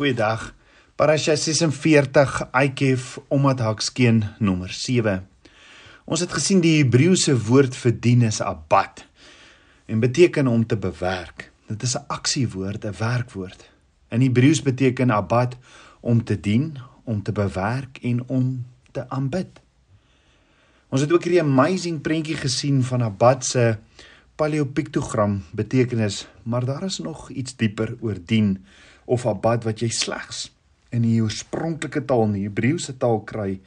Goeiedag. Parasha 46 Aikef omdat Hakskeen nommer 7. Ons het gesien die Hebreëse woord vir dien is abad en beteken om te bewerk. Dit is 'n aksiewoord, 'n werkwoord. In Hebreëus beteken abad om te dien, om te bewerk en om te aanbid. Ons het ook hierdie amazing prentjie gesien van abad se paleopiktogram betekenis, maar daar is nog iets dieper oor dien of abad wat jy slegs in die oorspronklike taal, in die Hebreëse taal kry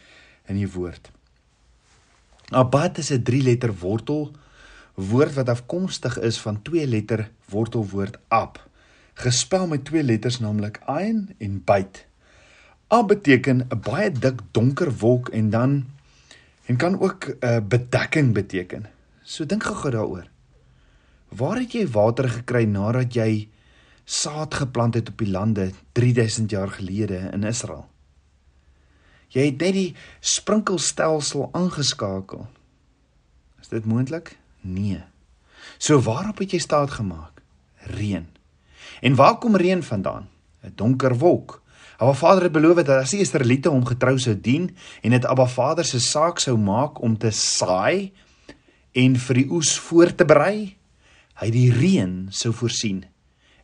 in die woord. Abad is 'n 3-letter wortel woord wat afkomstig is van twee letter wortelwoord ab, gespel met twee letters naamlik ain en byt. Ab beteken 'n baie dik donker wolk en dan en kan ook 'n uh, bedekking beteken. So dink gou daaroor. Waar het jy water gekry nadat jy saad geplant het op die lande 3000 jaar gelede in Israel. Jy het net die sprinkelstelsel aangeskakel. Is dit moontlik? Nee. So waarop het jy staat gemaak? Reën. En waar kom reën vandaan? 'n Donker wolk. Abba Vader het beloof dat as die Israeliete hom getrou sou dien en dit Abba Vader se saak sou maak om te saai en vir die oes voor te berei, hy die reën sou voorsien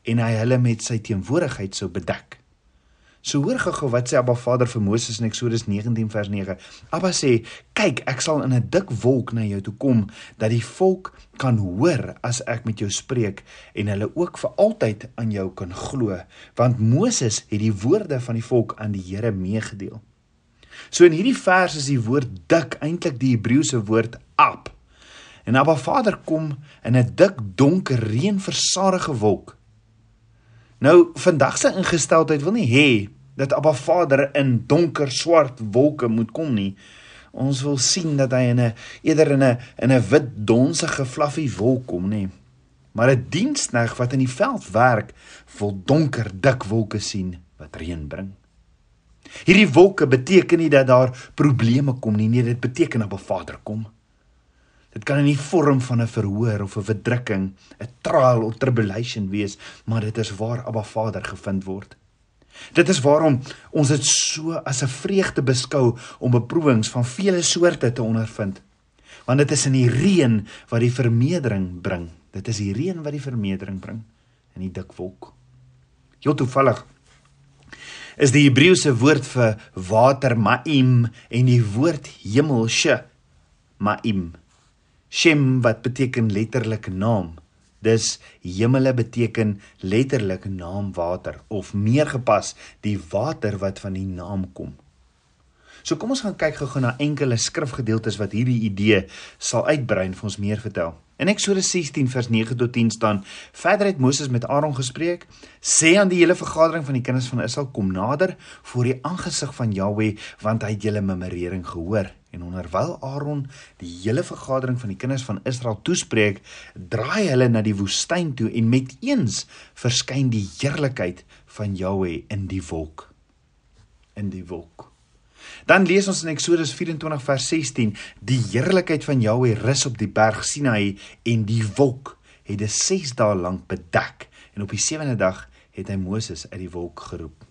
en hy hulle met sy teenwoordigheid sou bedek. So hoor gou wat sê Abba Vader vir Moses in Eksodus 19 vers 9. Abba sê: "Kyk, ek sal in 'n dik wolk na jou toe kom dat die volk kan hoor as ek met jou spreek en hulle ook vir altyd aan jou kan glo, want Moses het die woorde van die volk aan die Here meegedeel." So in hierdie vers is die woord dik eintlik die Hebreëse woord ab. En Abba Vader kom in 'n dik donker reënversadige wolk Nou vandag se ingesteldheid wil nie hê dat Abba Vader in donker swart wolke moet kom nie. Ons wil sien dat hy in 'n eerder in 'n in 'n wit donsige fluffy wolk kom, nê. Maar 'n dienskneg wat in die veld werk, wil donker dik wolke sien wat reën bring. Hierdie wolke beteken nie dat daar probleme kom nie, nee, dit beteken dat Abba Vader kom. Dit kan in die vorm van 'n verhoor of 'n verdrukking, 'n trial of tribulation wees, maar dit is waar Abba Vader gevind word. Dit is waarom ons dit so as 'n vreugde beskou om beproewings van vele soorte te ondervind. Want dit is in die reën wat die vermeerdering bring. Dit is die reën wat die vermeerdering bring in die dik wolk. Heel toevallig is die Hebreëse woord vir water ma'im en die woord hemel she ma'im Shem wat beteken letterlik naam. Dis hemele beteken letterlik naam water of meer gepas die water wat van die naam kom. So kom ons gaan kyk gou-gou na enkele skrifgedeeltes wat hierdie idee sal uitbrei en vir ons meer vertel. In Eksodus 16 vers 9 tot 10 staan: Verder het Moses met Aaron gespreek, sê aan die hele vergadering van die kinders van Israel kom nader voor die aangesig van Jahweh, want hy het julle memorering gehoor. En onderwyl Aaron die hele vergadering van die kinders van Israel toespreek, draai hulle na die woestyn toe en met eens verskyn die heerlikheid van Jahweh in die wolk. In die wolk. Dan lees ons in Eksodus 24 vers 16: Die heerlikheid van Jahweh rus op die berg Sinaï en die wolk het dit 6 dae lank bedek en op die 7de dag het hy Moses uit die wolk geroep.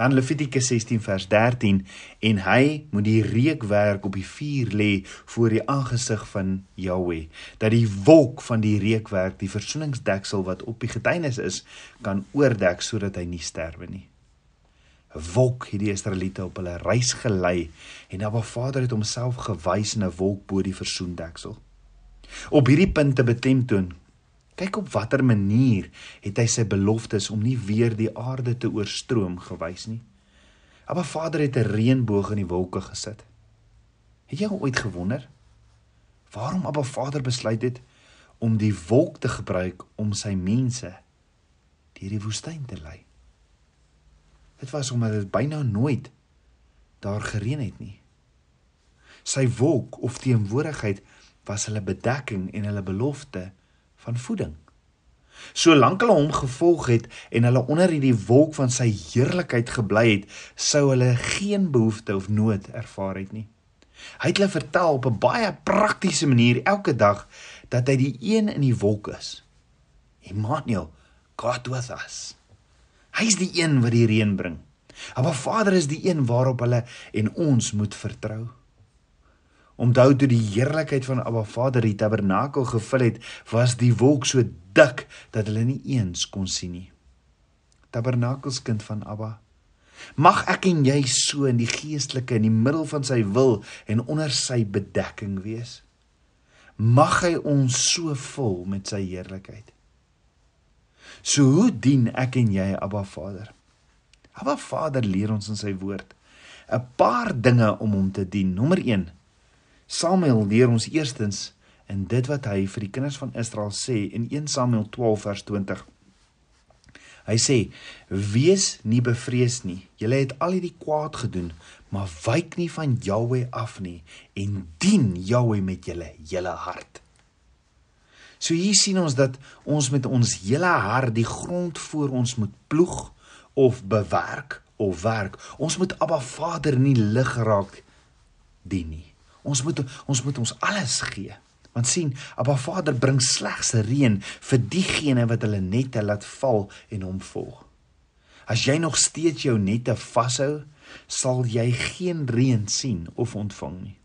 Dan Levitikus 16 vers 13 en hy moet die reukwerk op die vuur lê voor die aangesig van Jahweh dat die wolk van die reukwerk die versoeningsdeksel wat op die getuienis is kan oordek sodat hy nie sterwe nie. 'n wolk het die Israeliete op hulle reis gelei en Abba Vader het homself gewys in 'n wolk bo die versoendeksel. Op hierdie punt te betemtoon, kyk op watter manier het hy sy beloftes om nie weer die aarde te oorstroom gewys nie. Abba Vader het 'n reënboog in die wolke gesit. Het jy ooit gewonder waarom Abba Vader besluit het om die wolk te gebruik om sy mense deur die woestyn te lei? Dit was omdat dit byna nooit daar gereën het nie. Sy wolk of teenwoordigheid was hulle bedekking en hulle belofte van voeding. Solank hulle hom gevolg het en hulle onder hierdie wolk van sy heerlikheid gebly het, sou hulle geen behoefte of nood ervaar het nie. Hy het hulle vertel op 'n baie praktiese manier elke dag dat hy die een in die wolk is. Emmanuel, God with us. Hy's die een wat die reën bring. Abba Vader is die een waarop hulle en ons moet vertrou. Onthou toe die heerlikheid van Abba Vader die tabernakel gevul het, was die wolk so dik dat hulle nie eens kon sien nie. Tabernakelskind van Abba. Mag ek en jy so in die geestelike in die middel van sy wil en onder sy bedekking wees. Mag hy ons so vul met sy heerlikheid. So hoe dien ek en jy Abba Vader? Abba Vader leer ons in sy woord 'n paar dinge om hom te dien. Nommer 1. Samuel leer ons eerstens in dit wat hy vir die kinders van Israel sê in 1 Samuel 12 vers 20. Hy sê: "Wees nie bevrees nie. Julle het al hierdie kwaad gedoen, maar wyk nie van Jahweh af nie en dien Jahweh met julle hele hart." So hier sien ons dat ons met ons hele hart die grond voor ons moet ploeg of bewerk of werk. Ons moet Abba Vader nie lig raak dien nie. Ons moet ons moet ons alles gee. Want sien, Abba Vader bring slegs reën vir diegene wat hulle nette laat val en hom volg. As jy nog steeds jou nette vashou, sal jy geen reën sien of ontvang nie.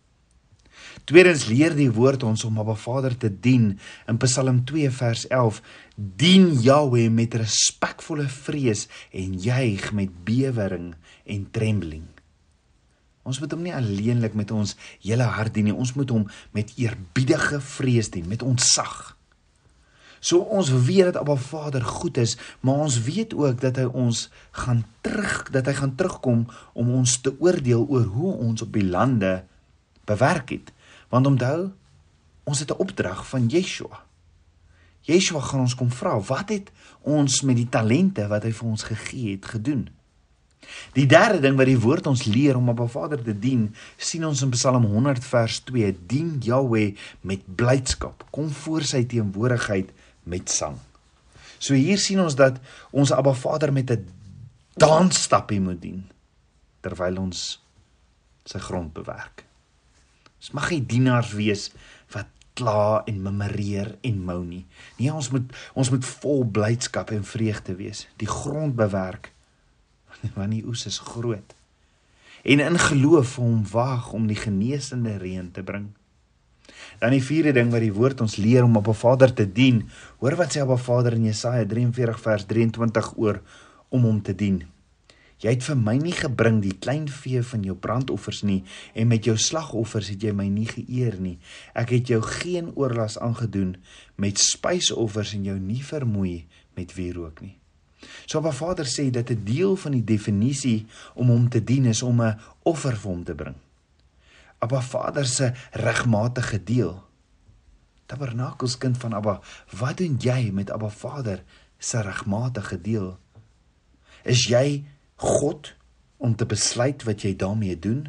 Tweedens leer die woord ons om Abba Vader te dien in Psalm 2 vers 11. Dien Jahweh met respekvolle vrees en juig met bewering en trembling. Ons moet hom nie alleenlik met ons hele hart dien nie. Ons moet hom met eerbiedige vrees dien, met ontzag. So ons weet dat Abba Vader goed is, maar ons weet ook dat hy ons gaan terug, dat hy gaan terugkom om ons te oordeel oor hoe ons op die lande bewerk het. Want onthou, ons het 'n opdrag van Yeshua. Yeshua gaan ons kom vra, wat het ons met die talente wat hy vir ons gegee het gedoen? Die derde ding wat die woord ons leer om op 'n Vader te dien, sien ons in Psalm 100 vers 2: Dien Jahweh met blydskap, kom voor sy teenwoordigheid met sang. So hier sien ons dat ons Abba Vader met 'n dansstappie moet dien terwyl ons sy grond bewerk. Ons mag nie dienaars wees wat kla en memoreer en mou nie. Nee, ons moet ons moet vol blydskap en vreugde wees. Die grond bewerk want die oes is groot. En in geloof hom wag om die genesende reën te bring. Dan die vierde ding wat die woord ons leer om op 'n Vader te dien. Hoor wat sê Abba Vader in Jesaja 43 vers 23 oor om hom te dien. Jy het vir my nie gebring die klein vee van jou brandoffers nie en met jou slagoffers het jy my nie geëer nie. Ek het jou geen oorlas aangedoen met spysoffers en jou nie vermoei met wierook nie. So Abba Vader sê dat 'n deel van die definisie om hom te dien is om 'n offer vir hom te bring. Abba Vader se regmatige deel. Tabernakels kind van Abba, wat doen jy met Abba Vader se regmatige deel? Is jy God om te besluit wat jy daarmee doen?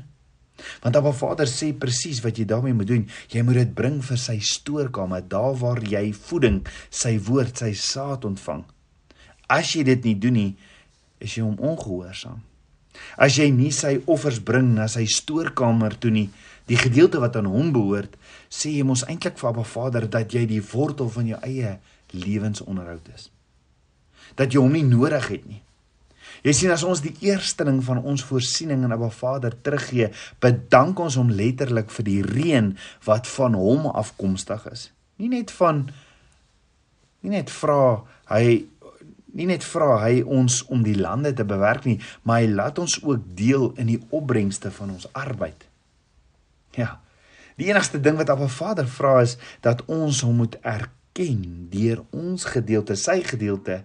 Want Abba Vader sê presies wat jy daarmee moet doen. Jy moet dit bring vir sy stoorkamer, daar waar jy voeding, sy woord, sy saad ontvang. As jy dit nie doen nie, is jy hom ongehoorsaam. As jy nie sy offers bring na sy stoorkamer toe nie, die gedeelte wat aan hom behoort, sê jy mos eintlik vir Abba Vader dat jy die wortel van jou eie lewensonderhoud is. Dat jy hom nie nodig het nie. Jy sien as ons die eersteling van ons voorsiening aan Abba Vader teruggee, bedank ons hom letterlik vir die reën wat van hom afkomstig is. Nie net van nie net vra hy nie net vra hy ons om die lande te bewerk nie, maar hy laat ons ook deel in die opbrengste van ons arbeid. Ja. Die enigste ding wat Abba Vader vra is dat ons hom moet erken deur ons gedeelte, sy gedeelte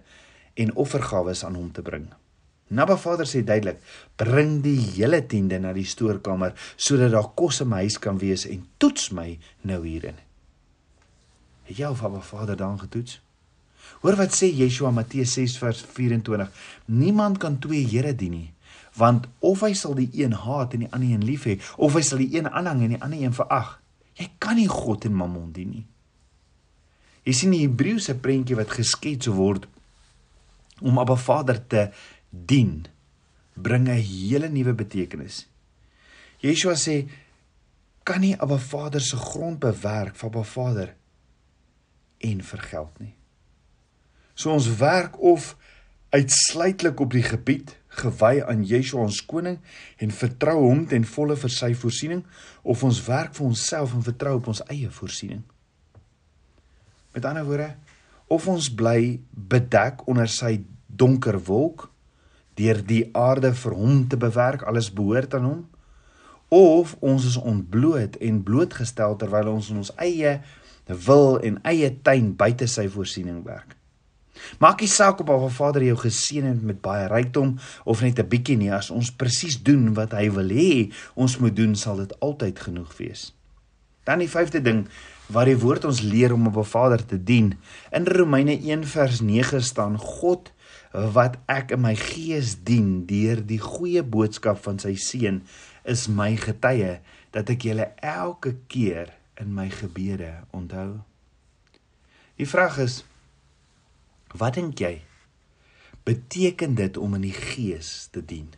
en offergawe aan hom te bring. Abba Vader sê duidelik: "Bring die hele tiende na die stoorkamer sodat daar kos in my huis kan wees en toets my nou hierin." Het jy of Abba Vader dan getoets? Hoor wat sê Yeshua Matteus 6 vers 24. Niemand kan twee here dien nie, want of hy sal die een haat en die ander een lief hê, of hy sal die een aanhang en die ander een verag. Jy kan nie God en Mammon dien nie. Jy sien die Hebreëse prentjie wat geskets word om Abba Vader te dien, bring 'n hele nuwe betekenis. Yeshua sê kan nie Abba Vader se grond bewerk vir Abba Vader en vergeld nie. So ons werk of uitsluitlik op die gebied gewy aan Yeshua ons koning en vertrou hom ten volle vir sy voorsiening of ons werk vir onsself en vertrou op ons eie voorsiening. Met ander woorde, of ons bly bedek onder sy donker wolk deur die aarde vir hom te bewerk, alles behoort aan hom, of ons is ontbloot en blootgestel terwyl ons in ons eie wil en eie tuin buite sy voorsiening werk. Maak nie saak of Baba Vader jou geseën het met baie rykdom of net 'n bietjie nie, as ons presies doen wat hy wil hê ons moet doen, sal dit altyd genoeg wees. Dan die vyfde ding wat die woord ons leer om 'n Vader te dien. In Romeine 1 vers 9 staan God wat ek in my gees dien deur die goeie boodskap van sy seun is my getuie dat ek julle elke keer in my gebede onthou. Die vraag is Wat dink jy? Beteken dit om in die gees te dien?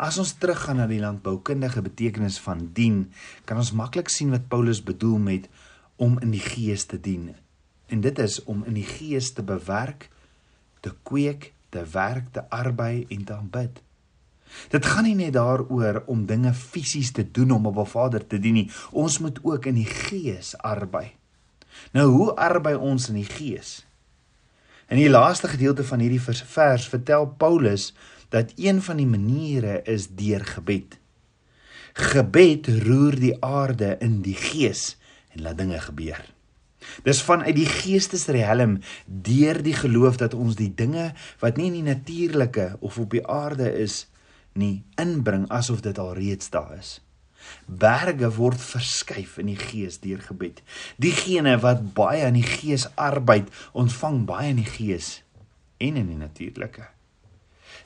As ons teruggaan na die landboukundige betekenis van dien, kan ons maklik sien wat Paulus bedoel met om in die gees te dien. En dit is om in die gees te bewerk, te kweek, te werk, te arbei en te aanbid. Dit gaan nie net daaroor om dinge fisies te doen om op 'n Vader te dien nie. Ons moet ook in die gees arbei. Nou hoe arbei ons in die gees? In die laaste gedeelte van hierdie vers vertel Paulus dat een van die maniere is deur gebed. Gebed roer die aarde in die gees en laat dinge gebeur. Dis vanuit die geestesriem deur die geloof dat ons die dinge wat nie in die natuurlike of op die aarde is nie inbring asof dit al reeds daar is. Berge word verskuif in die gees deur gebed. Diegene wat baie in die gees arbeid, ontvang baie in die gees en in die natuurlike.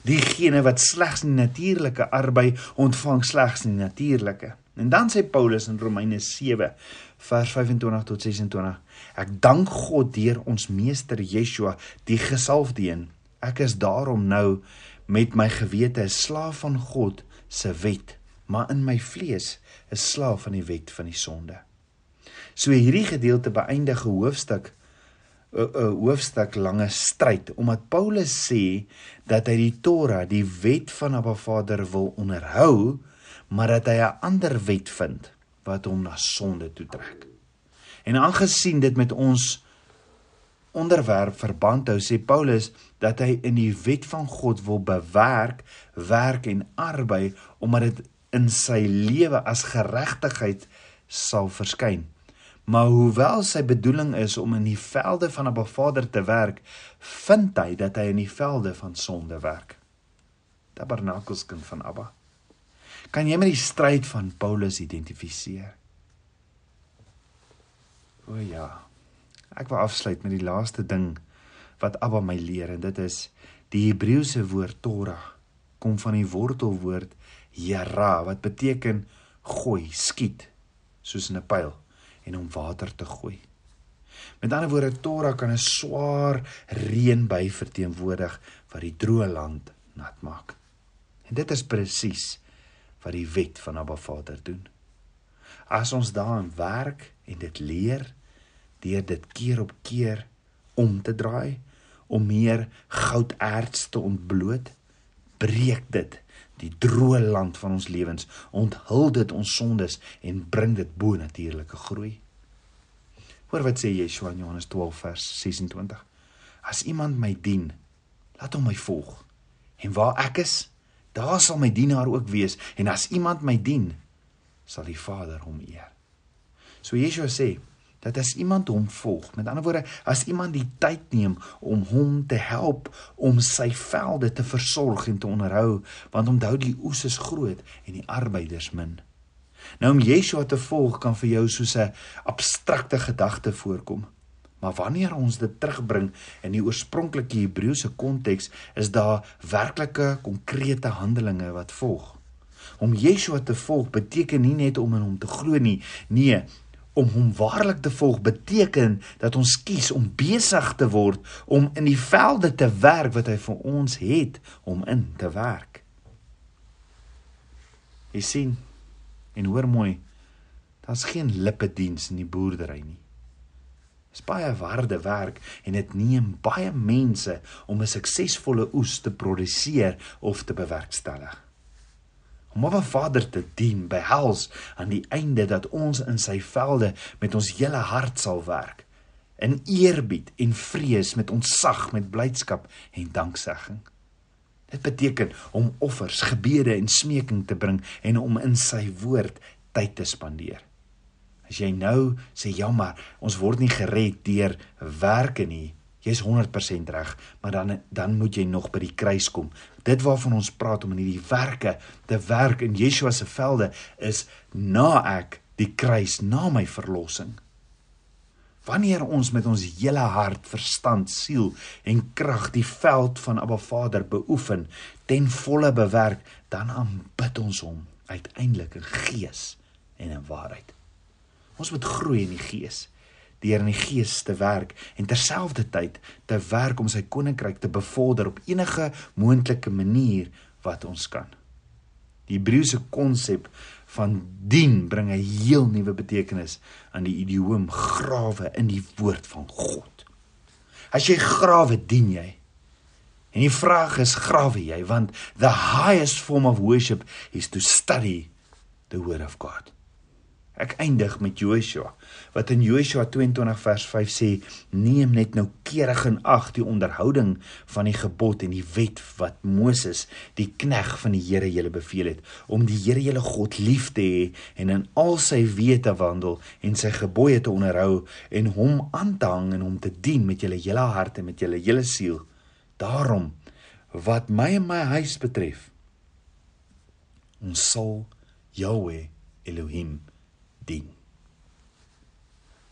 Diegene wat slegs in die natuurlike arbei, ontvang slegs in die natuurlike. En dan sê Paulus in Romeine 7 vers 25 tot 26: Ek dank God deur ons meester Yeshua, die gesalfde een. Ek is daarom nou met my gewete 'n slaaf van God se wet maar in my vlees is slaaf van die wet van die sonde. So hierdie gedeelte beëindig 'n hoofstuk 'n hoofstuk lange stryd omdat Paulus sê dat hy die Torah, die wet van Abba Vader wil onderhou, maar dat hy 'n ander wet vind wat hom na sonde toe trek. En aangesien dit met ons onderwerp verband hou, sê Paulus dat hy in die wet van God wil bewerk, werk en arbei omdat dit in sy lewe as geregtigheid sal verskyn. Maar hoewel sy bedoeling is om in die velde van 'n Vader te werk, vind hy dat hy in die velde van sonde werk. Tabernakelskind van Abba. Kan jy met die stryd van Paulus identifiseer? O ja. Ek wil afsluit met die laaste ding wat Abba my leer en dit is die Hebreëse woord Torah kom van die wortelwoord Yara wat beteken gooi, skiet soos 'n pyl en om water te gooi. Met ander woorde Torah kan 'n swaar reën by verteenwoordig wat die droë land nat maak. En dit is presies wat die wet van Abba Vader doen. As ons daarin werk en dit leer deur dit keer op keer om te draai om meer gouderts te ontbloot, breek dit die droë land van ons lewens, onthul dit ons sondes en bring dit bo natuurlike groei. Hoor wat sê Yeshua in Johannes 12 vers 26. As iemand my dien, laat hom my volg. En waar ek is, daar sal my dienaar ook wees en as iemand my dien, sal die Vader hom eer. So Yeshua sê, dat as iemand hom volg, met ander woorde, as iemand die tyd neem om hom te help om sy velde te versorg en te onderhou, want onthou die oes is groot en die arbeiders min. Nou om Yeshua te volg kan vir jou soos 'n abstrakte gedagte voorkom. Maar wanneer ons dit terugbring in die oorspronklike Hebreëse konteks, is daar werklike konkrete handelinge wat volg. Om Yeshua te volg beteken nie net om in hom te glo nie. Nee, om hom waarlik te volg beteken dat ons kies om besig te word om in die velde te werk wat hy vir ons het om in te werk. Jy sien en hoor mooi, daar's geen lippe diens in die boerdery nie. Dis baie harde werk en dit neem baie mense om 'n suksesvolle oes te produseer of te bewerkstellig. Om Abba Vader te dien behels aan die einde dat ons in sy velde met ons hele hart sal werk in eerbied en vrees met ontzag met blydskap en danksegging. Dit beteken om offers, gebede en smeking te bring en om in sy woord tyd te spandeer. As jy nou sê ja maar ons word nie gered deur werke nie, jy's 100% reg, maar dan dan moet jy nog by die kruis kom. Dit waarvan ons praat om in hierdie werke te werk in Yeshua se velde is na ek die kruis, na my verlossing. Wanneer ons met ons hele hart, verstand, siel en krag die veld van Abba Vader beoefen, ten volle bewerk, dan aanbid ons hom uiteindelik in gees en in waarheid. Ons moet groei in die gees, deur in die gees te werk en terselfdertyd te werk om sy koninkryk te bevorder op enige moontlike manier wat ons kan. Die Hebreëse konsep van dien bring 'n heel nuwe betekenis aan die idioom grawe in die woord van God. As jy grawe dien jy. En die vraag is grawe jy want the highest form of worship is to study the word of God. Ek eindig met Joshua wat in Joshua 22 vers 5 sê neem net nou keurig in ag die onderhouding van die gebod en die wet wat Moses die knegg van die Here julle beveel het om die Here julle God lief te hê en in al sy wete wandel en sy gebooie te onderhou en hom aan te hang en hom te dien met julle hele hart en met julle hele siel. Daarom wat my en my huis betref ons sal Jahweh Elohim dien.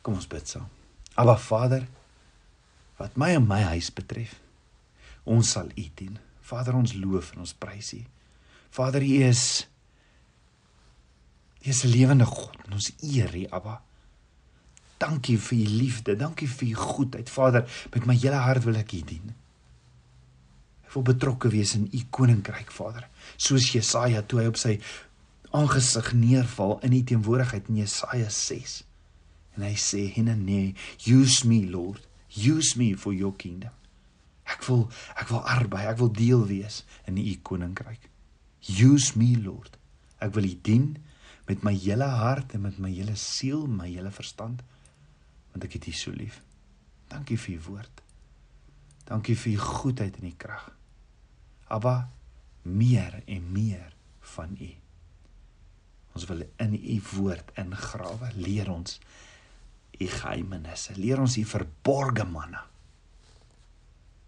Kom ons bid saam. Aba Vader, wat my en my huis betref, ons sal U dien. Vader, ons loof en ons prys U. Vader, U is U is 'n lewende God en ons eer U, Abba. Dankie vir U liefde, dankie vir U goedheid. Vader, met my hele hart wil ek U dien. Ek wil betrokke wees in U koninkryk, Vader. Soos Jesaja toe hy op sy aangesig neerval in die teenwoordigheid in Jesaja 6. En hy sê, "Hinne, use me, Lord. Use me for your kingdom." Ek wil ek wil arbei, ek wil deel wees in u koninkryk. Use me, Lord. Ek wil u dien met my hele hart en met my hele siel, my hele verstand, want ek het u so lief. Dankie vir u woord. Dankie vir u goedheid en u krag. Abba, meer en meer van u. Ons wil in u woord ingrawe. Leer ons u geheimenisse. Leer ons u verborgde manne.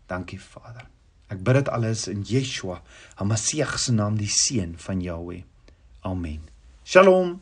Dankie Vader. Ek bid dit alles in Yeshua, Hamasieg se naam, die seun van Jahweh. Amen. Shalom.